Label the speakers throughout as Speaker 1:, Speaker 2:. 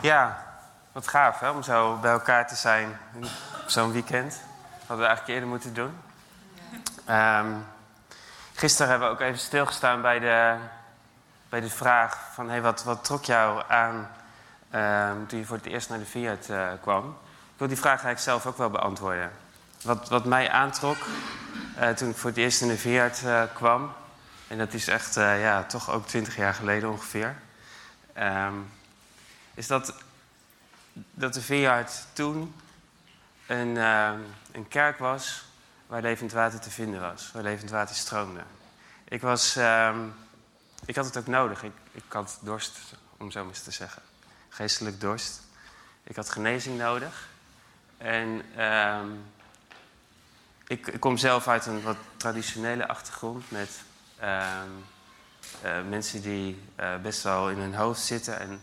Speaker 1: Ja, wat gaaf hè, om zo bij elkaar te zijn op zo'n weekend. Hadden we eigenlijk eerder moeten doen. Ehm, gisteren hebben we ook even stilgestaan bij de, bij de vraag van... Hey, wat, wat trok jou aan ehm, toen je voor het eerst naar de Fiat eh, kwam? Ik wil die vraag eigenlijk zelf ook wel beantwoorden. Wat, wat mij aantrok uh, toen ik voor het eerst in de Fiat uh, kwam... en dat is echt ja, toch ook twintig jaar geleden ongeveer... Um, is dat, dat de Vineyard toen een, uh, een kerk was waar levend water te vinden was, waar levend water stroomde. Ik, was, uh, ik had het ook nodig. Ik, ik had dorst, om zo maar eens te zeggen. Geestelijk dorst. Ik had genezing nodig. En uh, ik, ik, kom zelf uit een wat traditionele achtergrond met ehm, eh, mensen die eh, best wel in hun hoofd zitten en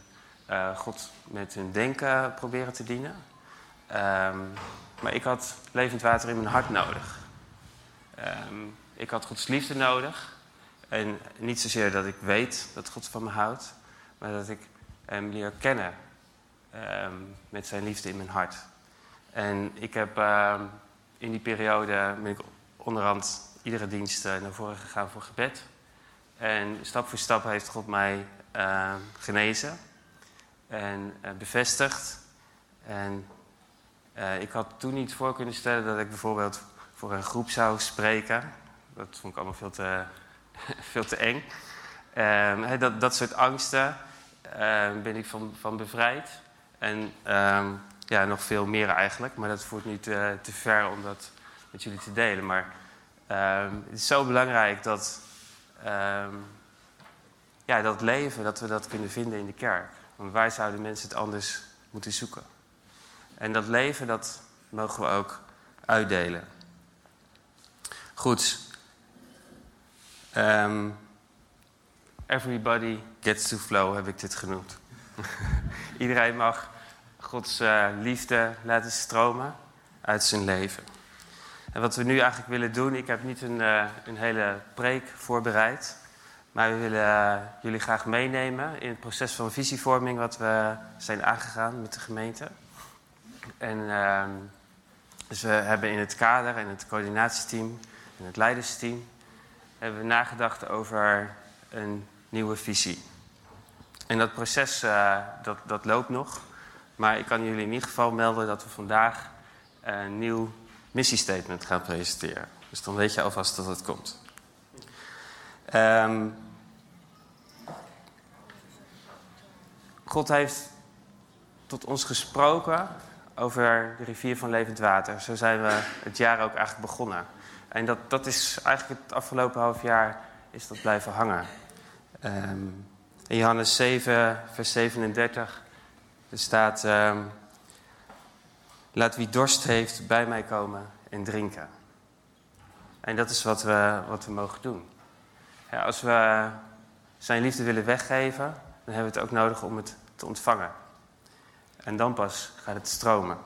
Speaker 1: uh, God met hun denken proberen te dienen. Um, maar ik had levend water in mijn hart nodig. Um, ik had Gods liefde nodig. En niet zozeer dat ik weet dat God van me houdt, maar dat ik hem leer kennen um, met zijn liefde in mijn hart. En ik heb in die periode ben ik onderhand iedere dienst naar voren gegaan voor gebed. En stap voor stap heeft God mij genezen en uh, bevestigd. En uh, ik had toen niet voor kunnen stellen dat ik bijvoorbeeld voor een groep zou spreken. Dat vond ik allemaal veel te, veel te eng. Um, dat, dat soort angsten um, ben ik van, van bevrijd. En um, ja, nog veel meer eigenlijk. Maar dat voert nu te, te ver om dat met jullie te delen. Maar het is zo belangrijk dat, ja, dat leven, dat we dat kunnen vinden in de kerk. Want waar zouden mensen het anders moeten zoeken? En dat leven, dat mogen we ook uitdelen. Goed. Um, everybody gets to flow, heb ik dit genoemd. Iedereen mag Gods uh, liefde laten stromen uit zijn leven. En wat we nu eigenlijk willen doen, ik heb niet een, uh, een hele preek voorbereid. Maar we willen uh, jullie graag meenemen in het proces van visievorming wat we zijn aangegaan met de gemeente. En uh, dus we hebben in het kader en het coördinatieteam en het leidersteam hebben we nagedacht over een nieuwe visie. En dat proces uh, dat, dat loopt nog. Maar ik kan jullie in ieder geval melden dat we vandaag een nieuw missiestatement gaan presenteren. Dus dan weet je alvast dat het komt. Um, God heeft tot ons gesproken over de rivier van levend water. Zo zijn we het jaar ook eigenlijk begonnen. En dat, dat is eigenlijk het afgelopen half jaar is dat blijven hangen. Um, in Johannes 7, vers 37, er staat... Um, Laat wie dorst heeft bij mij komen en drinken. En dat is wat we, wat we mogen doen. Ja, als we zijn liefde willen weggeven, dan hebben we het ook nodig om het te ontvangen. En dan pas gaat het stromen.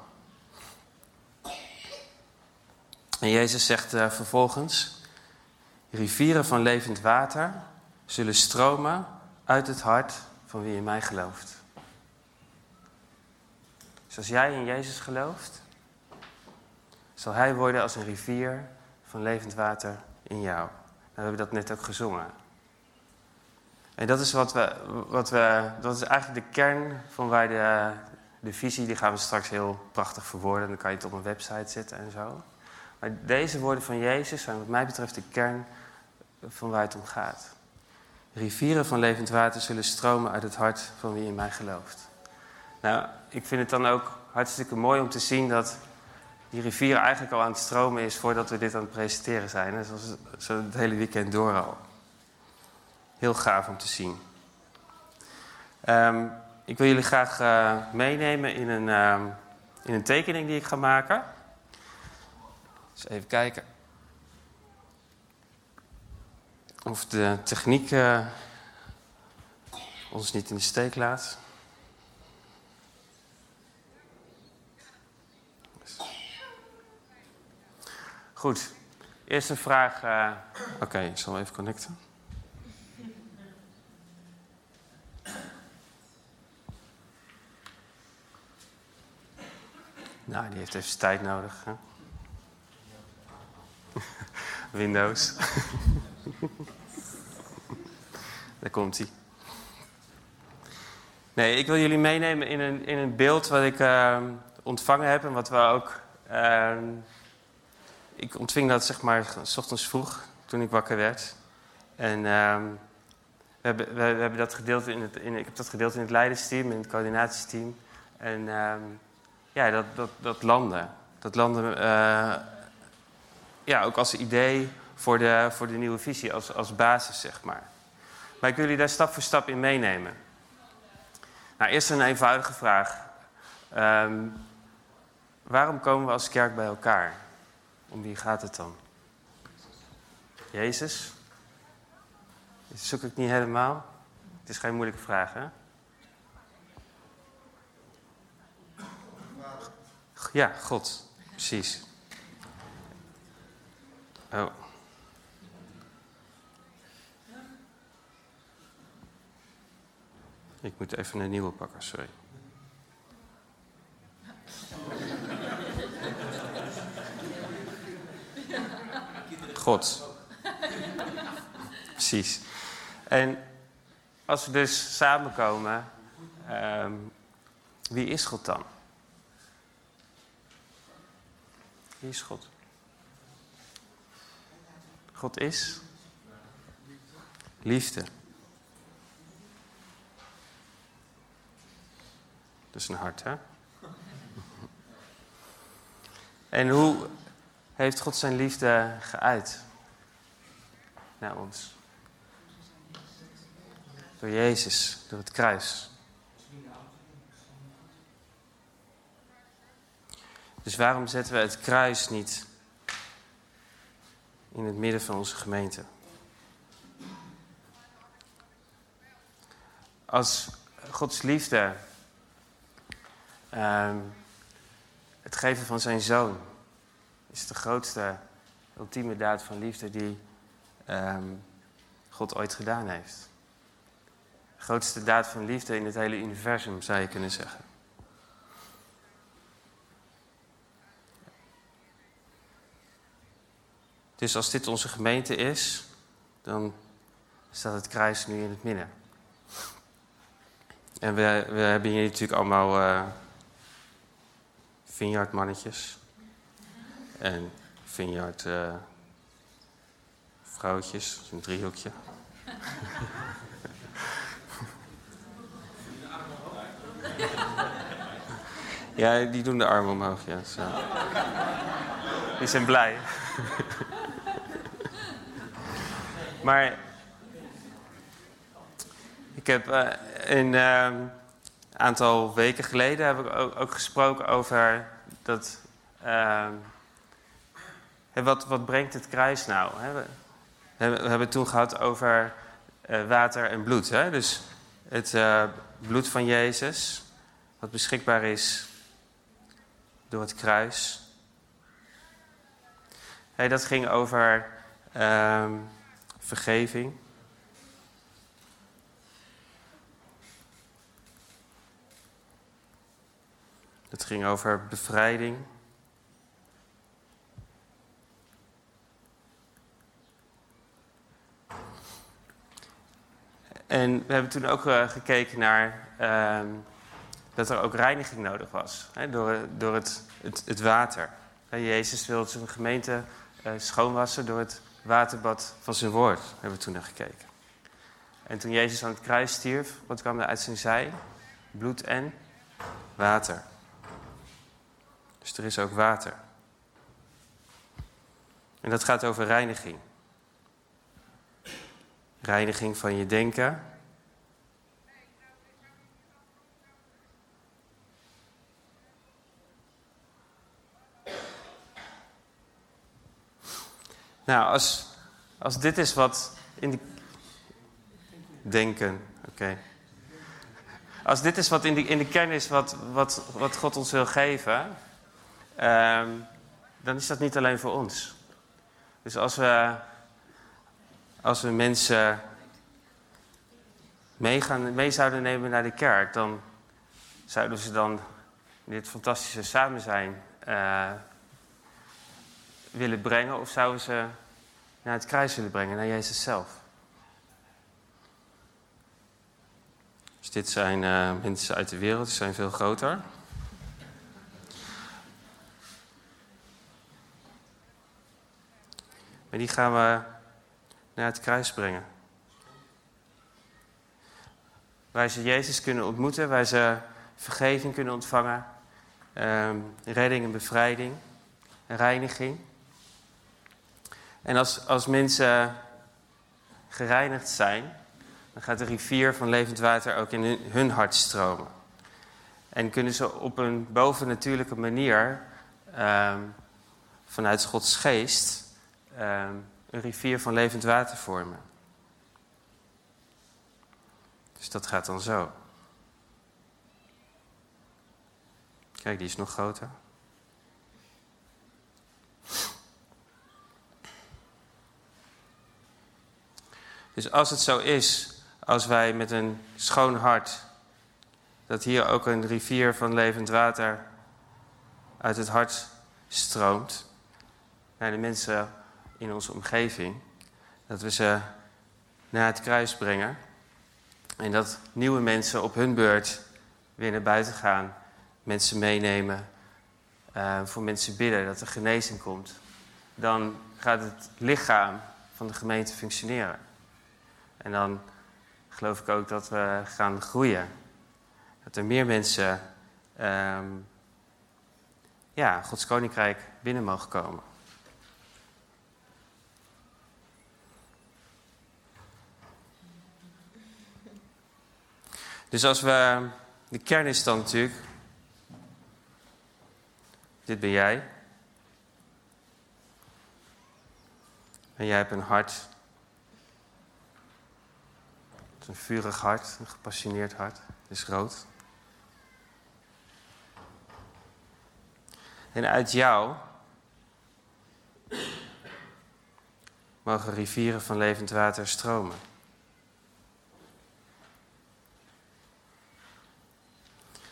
Speaker 1: En Jezus zegt uh, vervolgens: Rivieren van levend water zullen stromen uit het hart van wie in mij gelooft. Dus als jij in Jezus gelooft, zal Hij worden als een rivier van levend water in jou. Nou, we hebben dat net ook gezongen. En dat is, wat we, wat we, dat is eigenlijk de kern van waar de, de visie, die gaan we straks heel prachtig verwoorden. Dan kan je het op een website zetten en zo. Maar deze woorden van Jezus zijn wat mij betreft de kern van waar het om gaat. Rivieren van levend water zullen stromen uit het hart van wie in mij gelooft. Nou, ik vind het dan ook hartstikke mooi om te zien dat die rivier eigenlijk al aan het stromen is voordat we dit aan het presenteren zijn. En zoals zo het hele weekend door al. Heel gaaf om te zien. Um, ik wil jullie graag uh, meenemen in een, um, in een tekening die ik ga maken. Dus even kijken. Of de techniek uh, ons niet in de steek laat. Goed. Eerste vraag. Uh... Oké, ik zal even connecten. Nou, die heeft even tijd nodig. Hè? Windows. Daar komt hij. Nee, ik wil jullie meenemen in een, in een beeld wat ik uh, ontvangen heb en wat we ook. Uh, ik ontving dat zeg maar s ochtends vroeg toen ik wakker werd. En uh, we, hebben, we, hebben dat gedeeld in het, in, ik heb dat gedeeld in het leidersteam, in het coördinatiesteam. En ehm, ja, dat, dat, dat landen. Dat landen uh, ja, ook als idee voor de, voor de nieuwe visie, als, als basis, zeg maar. Maar ik wil jullie daar stap voor stap in meenemen. Nou, eerst een eenvoudige vraag. Um, waarom komen we als kerk bij elkaar? Om wie gaat het dan? Jezus? Dat zoek ik niet helemaal. Het is geen moeilijke vraag, hè? Ja, God. Precies. Oh. Ik moet even een nieuwe pakken, sorry. God. Precies. En als we dus samenkomen, um, wie is God dan? Wie is God? God is liefde. Is een hart, hè? En hoe heeft God zijn liefde geuit naar ons? Door Jezus, door het kruis. Dus waarom zetten we het kruis niet in het midden van onze gemeente? Als Gods liefde, um, het geven van zijn zoon, is de grootste, ultieme daad van liefde die um, God ooit gedaan heeft. De grootste daad van liefde in het hele universum, zou je kunnen zeggen. Dus als dit onze gemeente is, dan staat het kruis nu in het midden. En we, we hebben hier natuurlijk allemaal uh, vineyardmannetjes. En vineyard uh, vrouwtjes, een driehoekje. ja, die doen de armen omhoog, ja. Zo. Die zijn blij. Maar ik heb uh, een uh, aantal weken geleden heb ik ook, gesproken over dat. Uh, wat, wat brengt het kruis nou? We, hebben het toen gehad over eh, water en bloed. Hè? Dus het eh, bloed van Jezus, wat beschikbaar is door het kruis. Hey, dat ging over ehm, vergeving. Het ging over bevrijding. En we hebben toen ook uh, gekeken naar uh, dat er ook reiniging nodig was hè, door, door het, het, water. Jezus wil zijn gemeente uh, schoonwassen door het waterbad van zijn woord, hebben we toen naar gekeken. En toen Jezus aan het kruis stierf, wat kwam er uit zijn zij? Bloed en water. Dus er is ook water. En dat gaat over reiniging. Reiniging van je denken. Nou, als, als dit is wat in de. Denken, oké. Als dit is wat in de, in de kern is wat, wat, wat God ons wil geven, um, dan is dat niet alleen voor ons. Dus als we als we mensen mee, gaan, mee zouden nemen naar de kerk, dan zouden ze dan dit fantastische samen zijn eh, willen brengen of zouden ze naar het kruis willen brengen, naar Jezus zelf? Dus dit zijn uh, mensen uit de wereld, die zijn veel groter. Maar die gaan we naar het kruis brengen. Waar ze Jezus kunnen ontmoeten, waar ze vergeving kunnen ontvangen, um, redding en bevrijding, reiniging. En als, als mensen gereinigd zijn, dan gaat de rivier van levend water ook in hun hart stromen. En kunnen ze op een bovennatuurlijke manier, um, vanuit Gods geest, um, een rivier van levend water vormen. Dus dat gaat dan zo. Kijk, die is nog groter. Dus als het zo is, als wij met een schoon hart, dat hier ook een rivier van levend water uit het hart stroomt naar de mensen in onze omgeving, dat we ze naar het kruis brengen en dat nieuwe mensen op hun beurt weer naar buiten gaan, mensen meenemen, uh, voor mensen bidden dat er genezing komt, dan gaat het lichaam van de gemeente functioneren. En dan geloof ik ook dat we gaan groeien. Dat er meer mensen um, ja, Gods koninkrijk binnen mogen komen. Dus als we. De kern is dan natuurlijk. Dit ben jij. En jij hebt een hart. Een vurig hart, een gepassioneerd hart. Het is rood. En uit jou mogen rivieren van levend water stromen.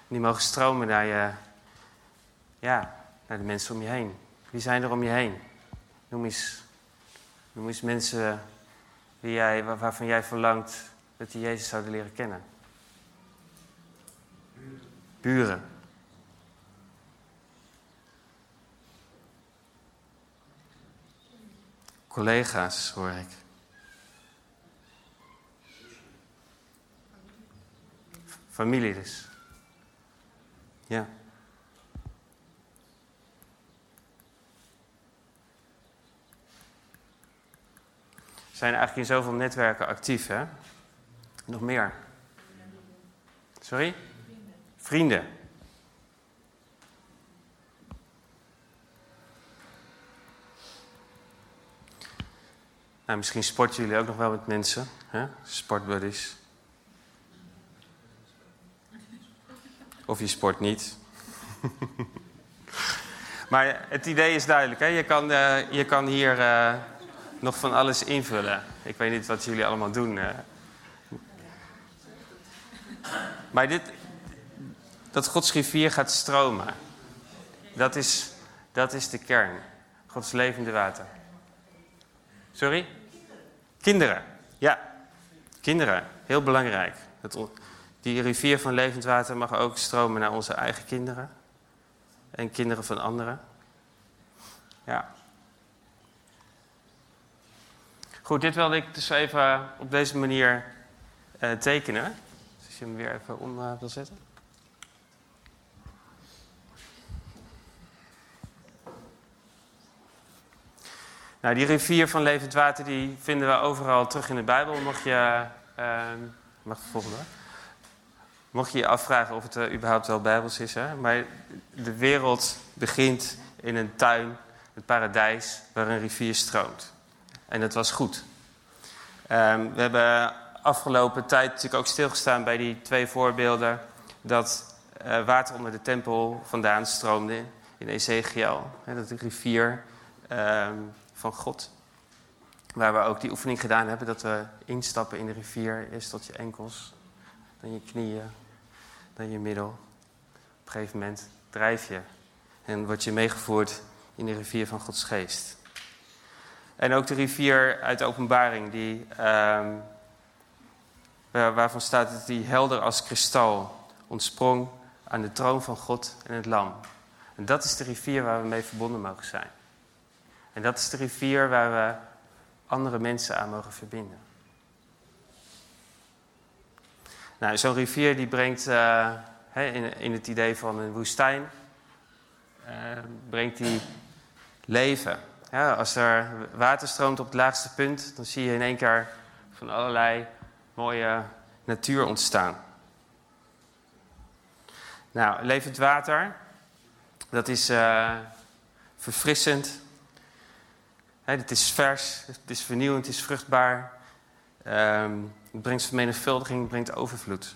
Speaker 1: Die mogen stromen naar je, ja, naar de mensen om je heen. Wie zijn er om je heen? Noem eens, noem eens mensen wie jij, waarvan jij verlangt dat die Jezus zouden leren kennen. Buren. Collega's hoor ik. Familie dus. Ja. Zijn eigenlijk in zoveel netwerken actief, hè? Nog meer? Sorry? Vrienden. Nou, misschien sporten jullie ook nog wel met mensen, hè? sportbuddies. Of je sport niet. maar het idee is duidelijk. Hè? Je, kan, uh, je kan hier uh, nog van alles invullen. Ik weet niet wat jullie allemaal doen. Uh. Maar dit, dat Gods rivier gaat stromen. Dat is, dat is de kern. Gods levende water. Sorry? Kinderen. Ja, kinderen. Heel belangrijk. Die rivier van levend water mag ook stromen naar onze eigen kinderen. En kinderen van anderen. Ja. Goed, dit wilde ik dus even op deze manier uh, tekenen. Je hem weer even om uh, wil zetten. Nou, die rivier van levend water die vinden we overal terug in de Bijbel. Mocht je. Uh, mag de volgende. Mocht je je afvragen of het uh, überhaupt wel bijbels is. Hè? Maar de wereld begint in een tuin, het paradijs, waar een rivier stroomt. En dat was goed. Um, we hebben afgelopen tijd natuurlijk ook stilgestaan bij die twee voorbeelden. Dat uh, water onder de tempel vandaan stroomde in Ezekiel. Hè, dat de rivier um, van God. Waar we ook die oefening gedaan hebben. Dat we instappen in de rivier, eerst tot je enkels, dan je knieën, dan je middel. Op een gegeven moment drijf je En word je meegevoerd in de rivier van Gods geest. En ook de rivier uit de openbaring, die, ehm, waarvan staat dat die helder als kristal ontsprong aan de troon van God en het lam. En dat is de rivier waar we mee verbonden mogen zijn. En dat is de rivier waar we andere mensen aan mogen verbinden. Nou, zo'n rivier die brengt uh, in, in, het idee van een woestijn, uh, brengt die leven. Ja, als er water stroomt op het laagste punt, dan zie je in één keer van allerlei mooie natuur ontstaan. Nou, levend water, dat is uh, verfrissend. het is vers, het is vernieuwend, het is vruchtbaar. Um, het brengt vermenigvuldiging, het brengt overvloed.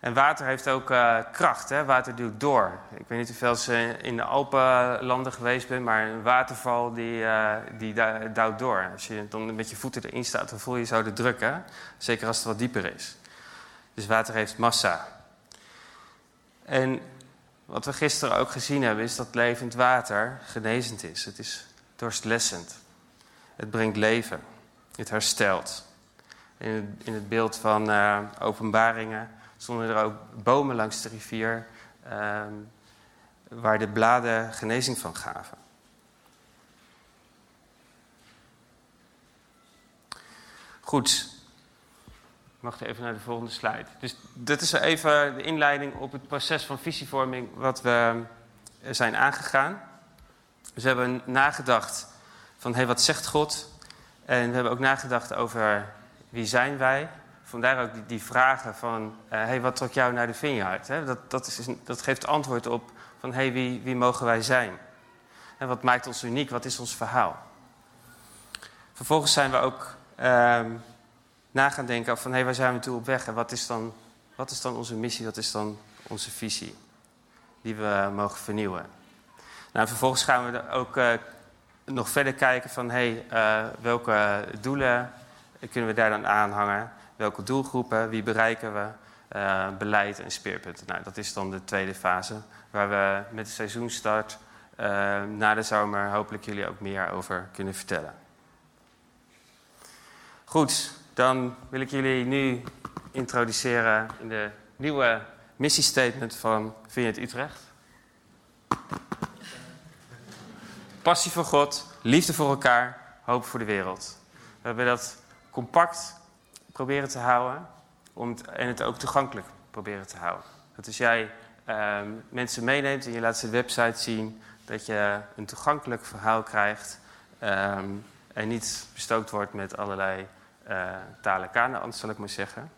Speaker 1: En water heeft ook uh, kracht, hè? water duwt door. Ik weet niet hoeveel ze in de Alpenlanden geweest bent, maar een waterval die, uh, die duwt door. Als je dan met je voeten erin staat, dan voel je zo de druk, hè? zeker als het wat dieper is. Dus water heeft massa. En wat we gisteren ook gezien hebben, is dat levend water genezend is. Het is dorstlessend. Het brengt leven. Het herstelt. In het, in het beeld van openbaringen stonden er ook bomen langs de rivier uh, waar de bladen genezing van gaven. Goed, ik mag even naar de volgende slide. Dus dit is even de inleiding op het proces van visievorming wat we zijn aangegaan. Dus we hebben nagedacht van hey, wat zegt God? En we hebben ook nagedacht over wie zijn wij? Vandaar ook die, die vragen van, uh, hey, wat trok jou naar de vineyard? Hè? Dat, dat, is, dat geeft antwoord op van, hey, wie, wie mogen wij zijn? En wat maakt ons uniek? Wat is ons verhaal? Vervolgens zijn we ook uh, na gaan denken van, hey, waar zijn we toe op weg? En wat is, dan, wat is dan onze missie? Wat is dan onze visie? Die we mogen vernieuwen. Nou, vervolgens gaan we ook uh, nog verder kijken van, hey, uh, welke doelen kunnen we daar dan aanhangen? Welke doelgroepen, wie bereiken we? Uh, beleid en speerpunten. Nou, dat is dan de tweede fase, waar we met de seizoenstart uh, na de zomer hopelijk jullie ook meer over kunnen vertellen. Goed, dan wil ik jullie nu introduceren in de nieuwe missiestatement van Vineyard Utrecht. Passie voor God, liefde voor elkaar, hoop voor de wereld. We hebben dat compact proberen te houden om en het ook toegankelijk proberen te houden. Dat als jij uh, mensen meeneemt en je laat ze de website zien, dat je een toegankelijk verhaal krijgt um, en niet bestookt wordt met allerlei uh, talen zal ik maar zeggen.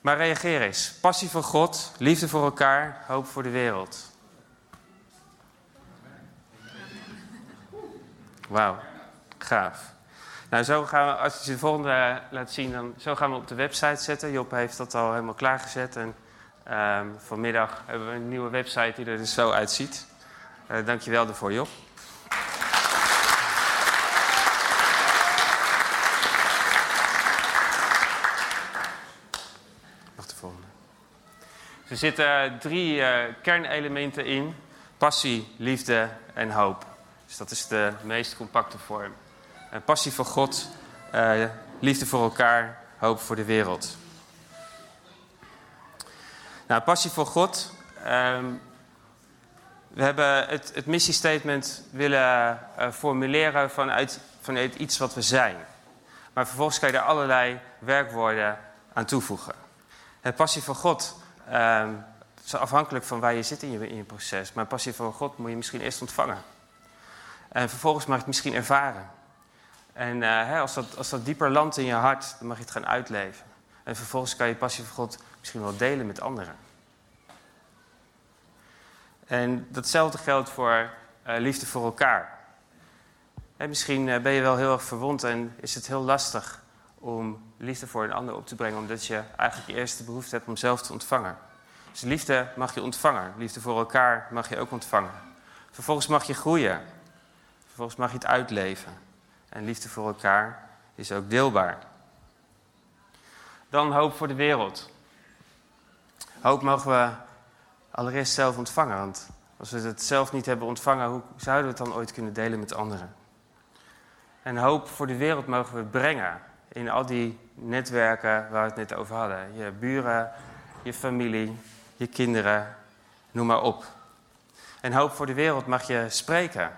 Speaker 1: Maar reageer eens. Passie voor God, liefde voor elkaar, hoop voor de wereld. Wauw, gaaf. Nou, zo gaan we, als je de volgende uh, laat zien, dan zo gaan we op de website zetten. Job heeft dat al helemaal klaargezet. En uh, vanmiddag hebben we een nieuwe website die er dus zo uitziet. Uh, dankjewel daarvoor, Job. Nog de volgende. Er zitten drie uh, kernelementen in: passie, liefde en hoop. Dus dat is de meest compacte vorm passie voor God, uh, liefde voor elkaar, hoop voor de wereld. Nou, passie voor God. Um, we hebben het, het missiestatement willen uh, formuleren vanuit, vanuit iets wat we zijn. Maar vervolgens kan je er allerlei werkwoorden aan toevoegen. Het passie voor God um, is afhankelijk van waar je zit in je, in je proces. Maar passie voor God moet je misschien eerst ontvangen. En vervolgens mag je het misschien ervaren. En uh, hè, als, dat, als dat dieper landt in je hart, dan mag je het gaan uitleven. En vervolgens kan je passie voor God misschien wel delen met anderen. En datzelfde geldt voor uh, liefde voor elkaar. En misschien uh, ben je wel heel erg verwond en is het heel lastig om liefde voor een ander op te brengen, omdat je eigenlijk de eerste behoefte hebt om zelf te ontvangen. Dus liefde mag je ontvangen. Liefde voor elkaar mag je ook ontvangen. Vervolgens mag je groeien. Vervolgens mag je het uitleven en liefde voor elkaar is ook deelbaar. Dan hoop voor de wereld. Hoop mogen we allereerst zelf ontvangen, want Als we het zelf niet hebben ontvangen, hoe zouden we het dan ooit kunnen delen met anderen? En hoop voor de wereld mogen we brengen in al die netwerken waar we het net over hadden. Je buren, je familie, je kinderen, noem maar op. En hoop voor de wereld mag je spreken.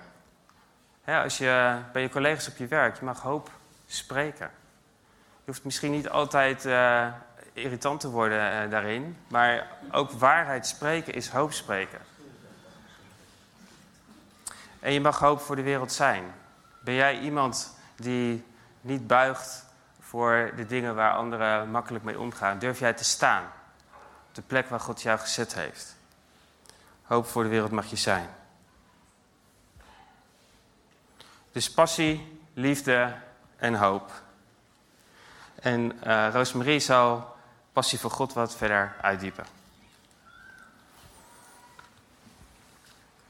Speaker 1: Als je bij je collega's op je werk, je mag hoop spreken. Je hoeft misschien niet altijd uh, irritant te worden uh, daarin, maar ook waarheid spreken is hoop spreken. En je mag hoop voor de wereld zijn. Ben jij iemand die niet buigt voor de dingen waar anderen makkelijk mee omgaan? Durf jij te staan op de plek waar God jou gezet heeft? Hoop voor de wereld mag je zijn. Dus passie, liefde en hoop. En uh, Roosmarie zal passie voor God wat verder uitdiepen.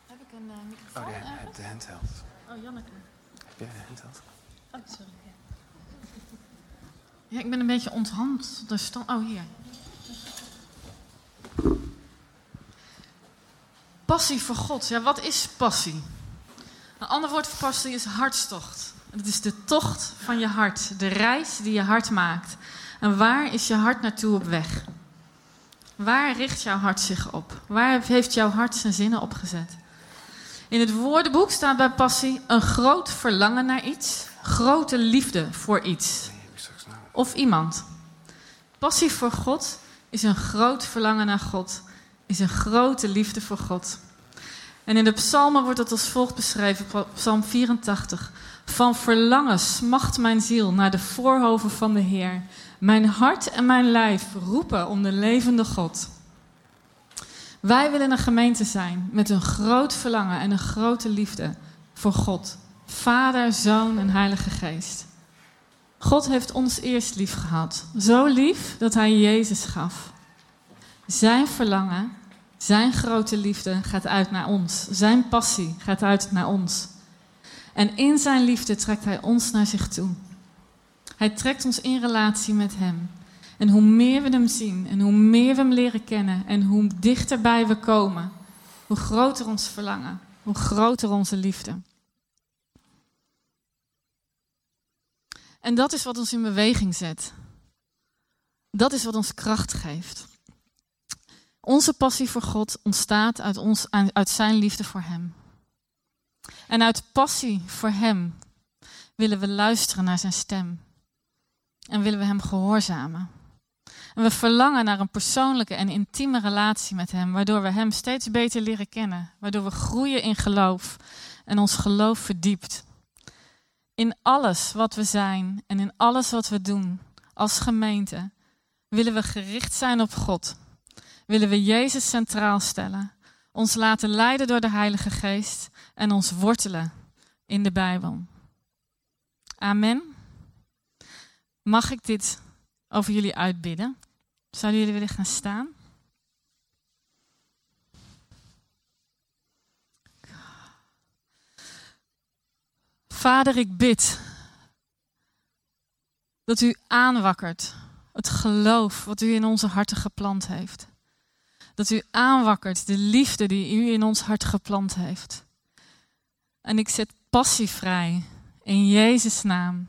Speaker 2: Heb ik een uh, microfoon?
Speaker 1: Oh, de, de handheld.
Speaker 2: Oh, Janneke.
Speaker 1: Heb jij de handheld?
Speaker 2: Oh, sorry. Ja. ja, ik ben een beetje onthand. Oh, hier. Passie voor God. Ja, wat is passie? Een ander woord voor passie is hartstocht. Het is de tocht van je hart, de reis die je hart maakt. En waar is je hart naartoe op weg? Waar richt jouw hart zich op? Waar heeft jouw hart zijn zinnen opgezet? In het woordenboek staat bij passie een groot verlangen naar iets, grote liefde voor iets of iemand. Passie voor God is een groot verlangen naar God, is een grote liefde voor God. En in de psalmen wordt het als volgt beschreven, psalm 84. Van verlangen smacht mijn ziel naar de voorhoven van de Heer. Mijn hart en mijn lijf roepen om de levende God. Wij willen een gemeente zijn met een groot verlangen en een grote liefde voor God. Vader, Zoon en Heilige Geest. God heeft ons eerst lief gehad. Zo lief dat Hij Jezus gaf. Zijn verlangen, zijn grote liefde gaat uit naar ons. Zijn passie gaat uit naar ons. En in zijn liefde trekt Hij ons naar zich toe. Hij trekt ons in relatie met Hem. En hoe meer we Hem zien en hoe meer we Hem leren kennen en hoe dichterbij we komen, hoe groter ons verlangen, hoe groter onze liefde. En dat is wat ons in beweging zet. Dat is wat ons kracht geeft. Onze passie voor God ontstaat uit, ons, uit Zijn liefde voor Hem. En uit passie voor Hem willen we luisteren naar Zijn stem. En willen we Hem gehoorzamen. En we verlangen naar een persoonlijke en intieme relatie met Hem, waardoor we Hem steeds beter leren kennen, waardoor we groeien in geloof en ons geloof verdiept. In alles wat we zijn en in alles wat we doen als gemeente willen we gericht zijn op God. Willen we Jezus centraal stellen, ons laten leiden door de Heilige Geest en ons wortelen in de Bijbel. Amen. Mag ik dit over jullie uitbidden? Zouden jullie willen gaan staan? Vader, ik bid dat u aanwakkert het geloof wat u in onze harten geplant heeft. Dat u aanwakkert de liefde die u in ons hart geplant heeft. En ik zet passie vrij in Jezus' naam.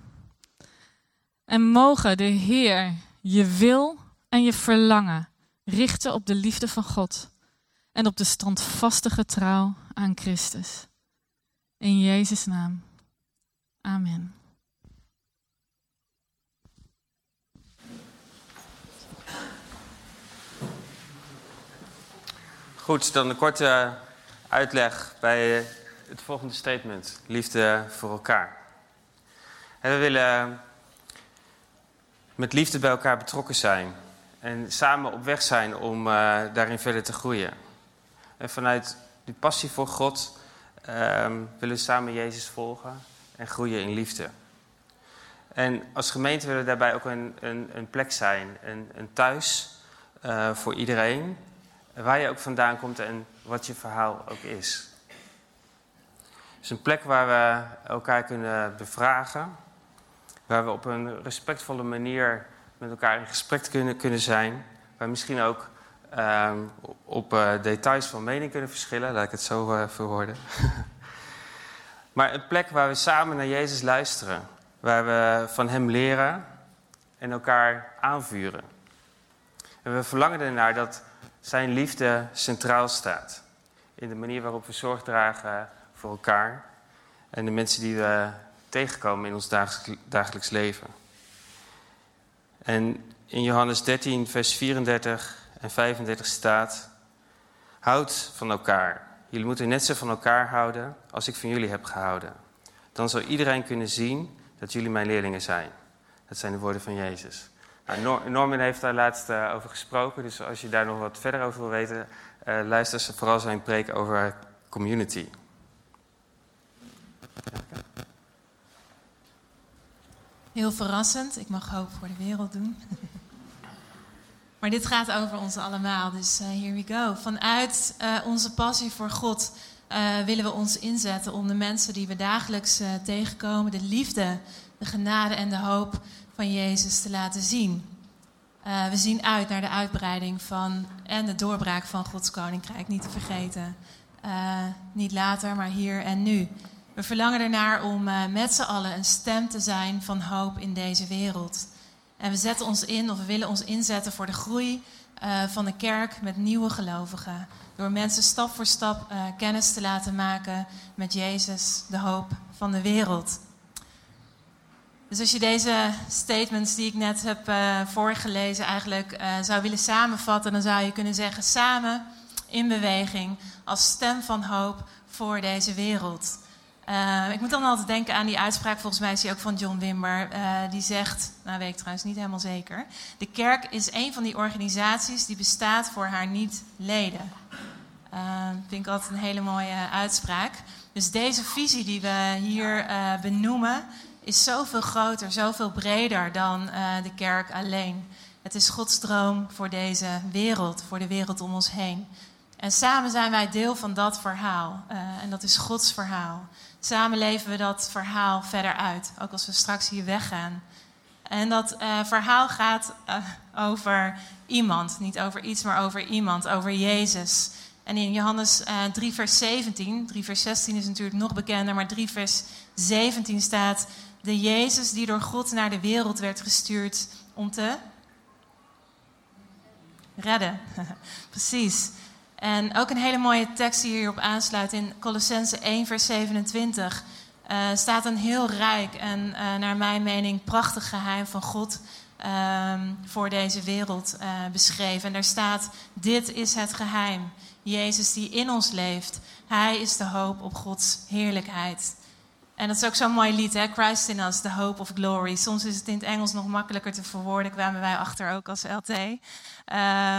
Speaker 2: En mogen de Heer je wil en je verlangen richten op de liefde van God en op de standvastige trouw aan Christus. In Jezus' naam. Amen.
Speaker 1: Goed, dan een korte uitleg bij het volgende statement: liefde voor elkaar. En we willen met liefde bij elkaar betrokken zijn en samen op weg zijn om uh, daarin verder te groeien. En vanuit die passie voor God um, willen we samen Jezus volgen en groeien in liefde. En als gemeente willen we daarbij ook een, een, een plek zijn, een, een thuis voor iedereen, waar je ook vandaan komt en wat je verhaal ook is. Het is een plek waar we elkaar kunnen bevragen, waar we op een respectvolle manier met elkaar in gesprek kunnen, kunnen zijn, waar misschien ook ehm, op uh, details van mening kunnen verschillen, laat ik het zo uh, verwoorden. maar een plek waar we samen naar Jezus luisteren, waar we van Hem leren en elkaar aanvuren. En we verlangen ernaar dat Zijn liefde centraal staat in de manier waarop we zorg dragen voor elkaar en de mensen die we tegenkomen in ons dagelijks leven. En in Johannes 13, vers 34 en 35 staat: Houd van elkaar. Jullie moeten net zo van elkaar houden als ik van jullie heb gehouden. Dan zal iedereen kunnen zien dat jullie mijn leerlingen zijn. Dat zijn de woorden van Jezus. Nou, Norman heeft daar laatst uh, over gesproken, dus als je daar nog wat verder over wil weten, uh, luister vooral zijn preek over community.
Speaker 3: Heel verrassend. Ik mag hoop voor de wereld doen. maar dit gaat over ons allemaal, dus uh, here we go. Vanuit onze passie voor God willen we ons inzetten om de mensen die we dagelijks tegenkomen, de liefde, de genade en de hoop van Jezus te laten zien. we zien uit naar de uitbreiding van en de doorbraak van Gods koninkrijk, niet te vergeten. niet later, maar hier en nu. We verlangen ernaar om uh, met z'n allen een stem te zijn van hoop in deze wereld. En we zetten ons in, of we willen ons inzetten voor de groei van de kerk met nieuwe gelovigen. Door mensen stap voor stap kennis te laten maken met Jezus, de hoop van de wereld. Dus als je deze statements die ik net heb voorgelezen eigenlijk zou willen samenvatten, dan zou je kunnen zeggen: samen in beweging als stem van hoop voor deze wereld. Uh, ik moet dan altijd denken aan die uitspraak, volgens mij is die ook van John Wimber. Die zegt, nou weet ik trouwens niet helemaal zeker. De kerk is een van die organisaties die bestaat voor haar niet-leden. Uh, vind ik altijd een hele mooie uitspraak. Dus deze visie die we hier benoemen, is zoveel groter, zoveel breder dan de kerk alleen. Het is Gods droom voor deze wereld, voor de wereld om ons heen. En samen zijn wij deel van dat verhaal. en dat is Gods verhaal. Samen leven we dat verhaal verder uit, ook als we straks hier weggaan. En dat uh, verhaal gaat over iemand, niet over iets, maar over iemand, over Jezus. En in Johannes uh, eh, 3, vers 17, 3, vers 16 is natuurlijk nog bekender, maar 3, vers 17 staat: De Jezus die door God naar de wereld werd gestuurd om te redden. Precies. En ook een hele mooie tekst die hierop aansluit in Colossense 1, vers 27. Uh, staat een heel rijk en uh, naar mijn mening prachtig geheim van God uh, voor deze wereld uh, beschreven. En daar staat: Dit is het geheim. Jezus die in ons leeft. Hij is de hoop op Gods heerlijkheid. En dat is ook zo'n mooi lied, hè? Christ in us, the hope of glory. Soms is het in het Engels nog makkelijker te verwoorden, kwamen wij achter ook als LT. Eh,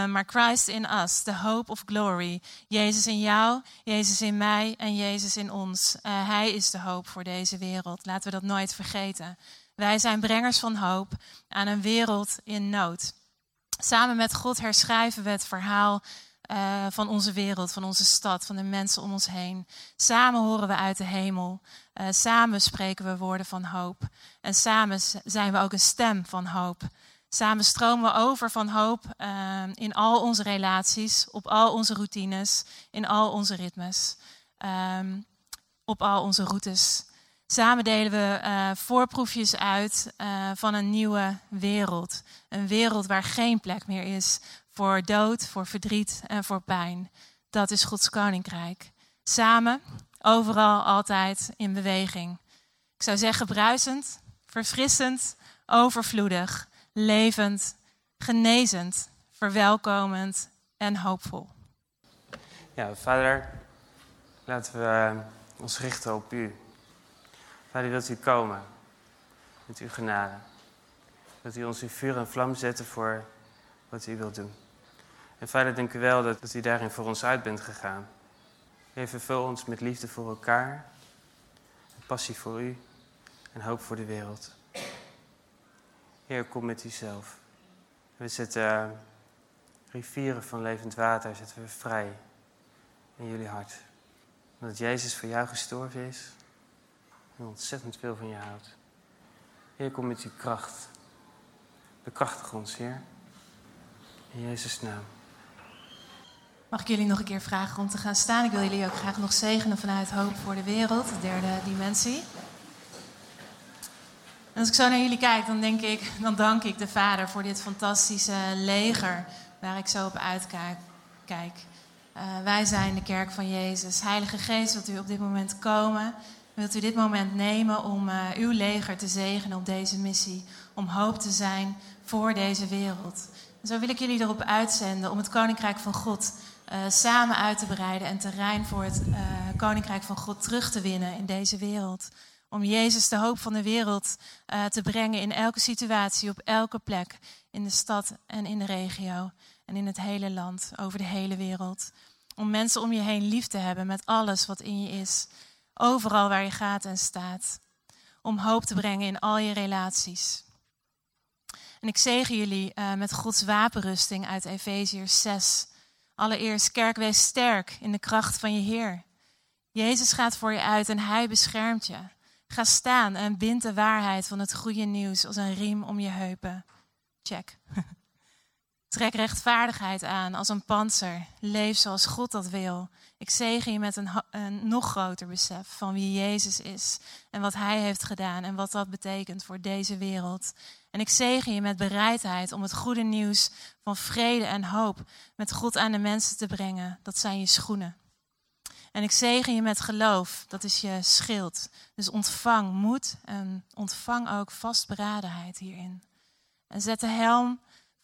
Speaker 3: maar Christ in us, the hope of glory. Jezus in jou, Jezus in mij en Jezus in ons. Uh, hij is de hoop voor deze wereld. Laten we dat nooit vergeten. Wij zijn brengers van hoop aan een wereld in nood. Samen met God herschrijven we het verhaal uh, van onze wereld, van onze stad, van de mensen om ons heen. Samen horen we uit de hemel. Uh, samen spreken we woorden van hoop. En samen zijn we ook een stem van hoop. Samen stromen we over van hoop uh, in al onze relaties, op al onze routines, in al onze ritmes, um, op al onze routes. Samen delen we voorproefjes uit van een nieuwe wereld. Een wereld waar geen plek meer is voor dood, voor verdriet en voor pijn. Dat is Gods koninkrijk. Samen, overal, altijd in beweging. Ik zou zeggen bruisend, verfrissend, overvloedig, levend, genezend, verwelkomend en hoopvol.
Speaker 1: Ja, vader, laten we eh, ons richten op u. Vader, wilt u komen met uw genade. Dat u ons in vuur en vlam zetten voor wat u wilt doen. En vader, dank u wel dat, u daarin voor ons uit bent gegaan. Heer, vervul ons met liefde voor elkaar, passie voor u en hoop voor de wereld. Heer, kom met uzelf. We zetten uh, rivieren van levend water zetten we vrij in jullie hart. Omdat Jezus voor jou gestorven is en ontzettend veel van je houdt. Heer, kom met uw kracht. Bekrachtig ons, Heer. In Jezus' naam.
Speaker 3: Mag ik jullie nog een keer vragen om te gaan staan? Ik wil jullie ook graag nog zegenen vanuit Hoop voor de Wereld, de derde dimensie. En als ik zo naar jullie kijk, dan denk ik, dan dank ik de Vader voor dit fantastische leger waar ik zo op uitkijk. Uh, wij zijn de kerk van Jezus. Heilige Geest, wilt u op dit moment komen? Wilt u dit moment nemen om uh, uw leger te zegenen op deze missie? Om hoop te zijn voor deze wereld. En zo wil ik jullie erop uitzenden om het Koninkrijk van God uh, samen uit te breiden en terrein voor het Koninkrijk van God terug te winnen in deze wereld. Om Jezus, de hoop van de wereld, te brengen in elke situatie, op elke plek, in de stad en in de regio en in het hele land, over de hele wereld. Om mensen om je heen lief te hebben met alles wat in je is, overal waar je gaat en staat. Om hoop te brengen in al je relaties. En ik zegen jullie met Gods wapenrusting uit Efeziërs 6. Allereerst, kerk, wees sterk in de kracht van je Heer. Jezus gaat voor je uit en Hij beschermt je. Ga staan en bind de waarheid van het goede nieuws als een riem om je heupen. Check. Trek rechtvaardigheid aan als een panzer. Leef zoals God dat wil. Ik zegen je met een, een, nog groter besef van wie Jezus is en wat Hij heeft gedaan en wat dat betekent voor deze wereld. En ik zegen je met bereidheid om het goede nieuws van vrede en hoop met God aan de mensen te brengen. Dat zijn je schoenen. En ik zegen je met geloof, dat is je schild. Dus ontvang moed en ontvang ook vastberadenheid hierin. En zet de helm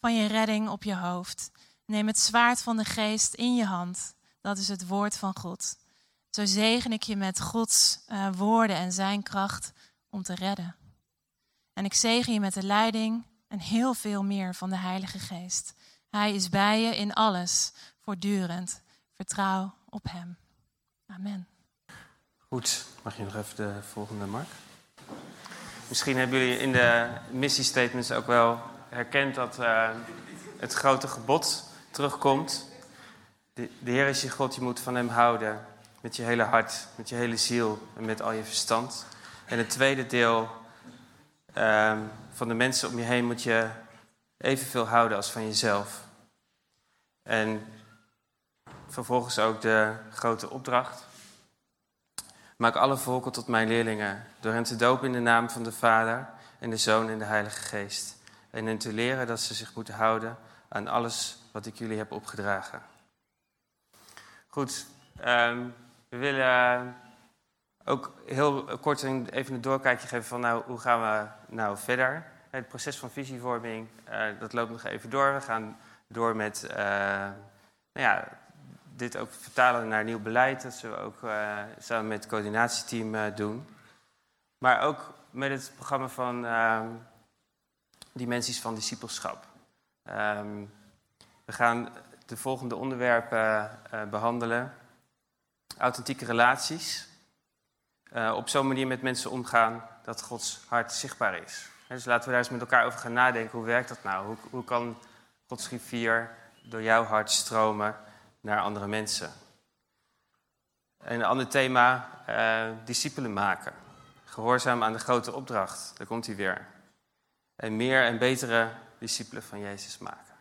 Speaker 3: van je redding op je hoofd. Neem het zwaard van de geest in je hand. Dat is het woord van God. Zo zegen ik je met Gods uh, woorden en zijn kracht om te redden. En ik zegen je met de leiding en heel veel meer van de Heilige Geest. Hij is bij je in alles, voortdurend. Vertrouw op Hem. Amen.
Speaker 1: Goed, mag je nog even de volgende, Mark? Misschien hebben jullie in de missiestatements ook wel herkent dat uh, het grote gebod terugkomt. De, de, Heer is je God, je moet van Hem houden. Met je hele hart, met je hele ziel en met al je verstand. En het tweede deel, uh, van de mensen om je heen moet je evenveel houden als van jezelf. En vervolgens ook de grote opdracht. Maak alle volken tot mijn leerlingen, door hen te dopen in de naam van de Vader en de Zoon en de Heilige Geest en hen te leren dat ze zich moeten houden aan alles wat ik jullie heb opgedragen. Goed, um, we willen ook heel kort even een doorkijkje geven van nou, hoe gaan we nou verder. Het proces van visievorming, uh, dat loopt nog even door. We gaan door met uh, nou ja, dit ook vertalen naar nieuw beleid. Dat zullen we ook samen met het coördinatieteam doen. Maar ook met het programma van ehm, dimensies van discipelschap. Um, we gaan de volgende onderwerpen uh, behandelen. Authentieke relaties. Uh, op zo'n manier met mensen omgaan dat Gods hart zichtbaar is. Dus laten we daar eens met elkaar over gaan nadenken. Hoe werkt dat nou? Hoe, hoe kan Gods rivier door jouw hart stromen naar andere mensen? En een ander thema, uh, discipelen maken. Gehoorzaam aan de grote opdracht. Daar komt hij weer en meer en betere discipelen van Jezus maken.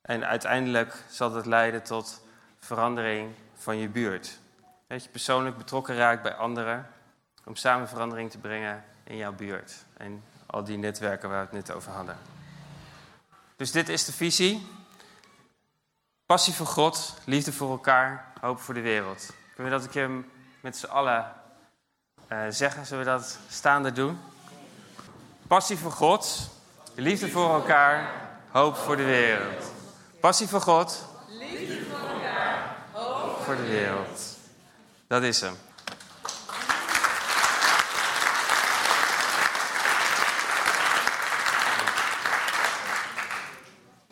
Speaker 1: En uiteindelijk zal dat leiden tot verandering van je buurt. Dat je persoonlijk betrokken raakt bij anderen om samen verandering te brengen in jouw buurt. En al die netwerken waar we het net over hadden. Dus dit is de visie. Passie voor God, liefde voor elkaar, hoop voor de wereld. Kunnen we dat een keer met z'n allen uh, zeggen. Zullen we dat staande doen? Passie voor God, liefde voor elkaar, hoop voor de wereld. Passie voor God, liefde voor elkaar, hoop voor de wereld. Dat is hem.